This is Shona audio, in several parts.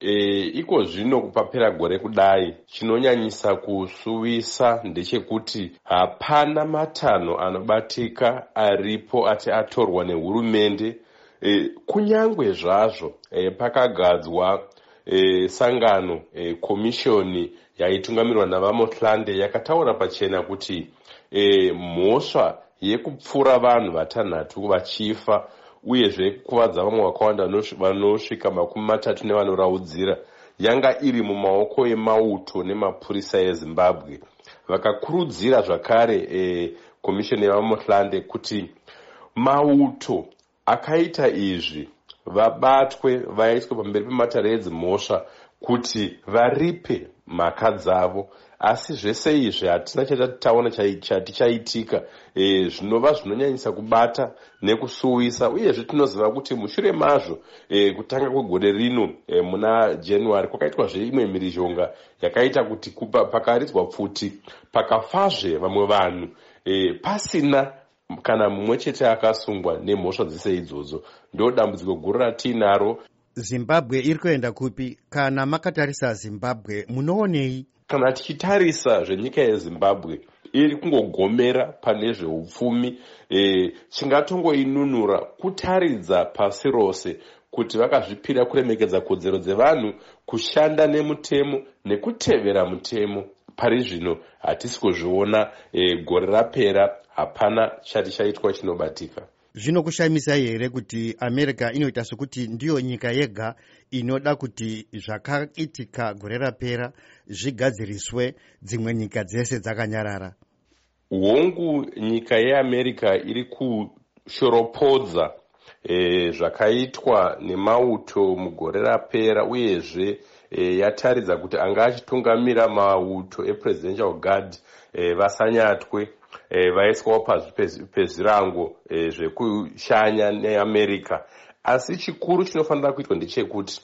e, iko zvino papera gore kudai. Chinonyanyisa kusuvisa ndechekuti hapana matanho anobatika aripo ati atorwa nehurumende. E, kunyange zvazvo e, pakagadzwa e, sangano e, komishoni yaitungamirwa navamotlande yakataura pachena kuti e, mhosva yekupfura vanhu vatanhatu vachifa uyezve kukuvadza vamwe vakawanda vanosvika makumi matatu nevanoraudzira yanga iri mumaoko emauto nemapurisa ezimbabwe. Vakakurudzira zvakare e, komishoni yavamotlande kuti mauto akaita izvi vabatwe vaiswe pamberi pematare edzimhosva kuti varipe mhaka dzavo. Asi zvese izvi hatina chatataona chatichaitika e, zvinova zvinonyanyisa kubata nekusuwisa uyezve tinoziva kuti mushure mazvo e, kutanga kwegore rino e, muna january kwakaitwazve imwe mhirizhonga yakaita kuti pakaridzwa pfuti pakafazve vamwe vanhu e, pasina kana mumwe chete akasungwa nemhosva dzese idzodzo. Ndo dambudziko guru ratiinaro zimbabwe iri kuenda kupi? Kana makatarisa zimbabwe munoonei? Kana tichitarisa zvenyika yezimbabwe iri kungogomera pane zveupfumi e, chingatongoinunura kutaridza pasi rose kuti vakazvipira kuremekedza kodzero dzevanhu kushanda nemutemo nekutevera mutemo. Pari zvino hatisi kuzviona e, gore rapera hapana chati chaitwa chinobatika zvinokushamisai here kuti america inoita sekuti ndiyo nyika yega inoda kuti zvakaitika gore rapera zvigadziriswe dzimwe nyika dzese dzakanyarara? Hongu nyika yeamerica iri kushoropodza e, zvakaitwa nemauto mugore rapera uyezve e, yataridza kuti anga achitungamira mauto epresidential guard e, vasanyatwe e, vaiswawo pazvi pezvirango e, zvekushanya neamerica. Asi chikuru chinofanira kuitwa ndechekuti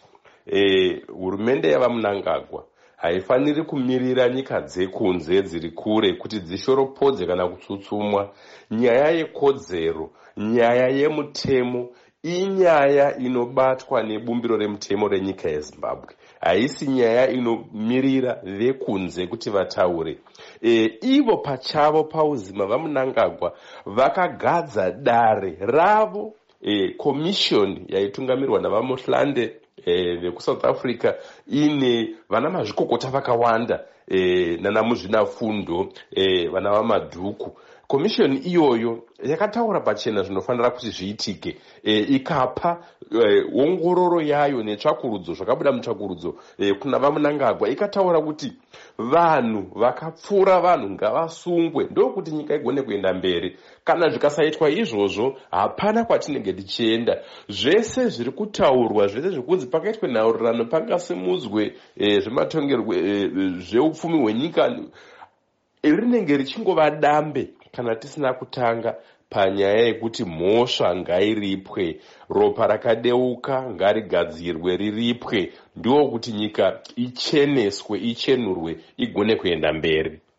hurumende e, yava munangagwa haifaniri kumirira nyika dzekunze dziri kure kuti dzishoropodze kana kutsutsumwa. Nyaya yekodzero nyaya yemutemo inyaya inobatwa nebumbiro remutemo renyika yezimbabwe. Haisi nyaya inomirira vekunze kuti vataure. E, ivo pachavo pauzima vamunangagwa vakagadza dare ravo e, komishoni yaitungamirwa navamohlande e, vekusouth africa ine vana mazvikokota vakawanda e, nana muzvinafundo e, vana vamadhuku komishoni iyoyo yakataura pachena zvinofanira kuti zviitike. E, ikapa e, ongororo yayo netsvakurudzo zvakabuda mutsvakurudzo e, kuna vamunangagwa. Ikataura kuti vanhu vakapfuura vanhu ngavasungwe. Ndokuti nyika igone kuenda mberi. Kana zvikasaitwa izvozvo hapana kwatinenge tichienda. Zvese zviri kutaurwa zvese zviri kunzi pakaitwe nhaurirano pangasimudzwe e, zvematongerwe e, zveupfumi hwenyika. Rinenge richingova dambe kana tisina kutanga panyaya yekuti mhosva ngairipwe. Ropa rakadeuka ngarigadzirwe riripwe. Ndokuti nyika icheneswe ichenurwe igone kuenda mberi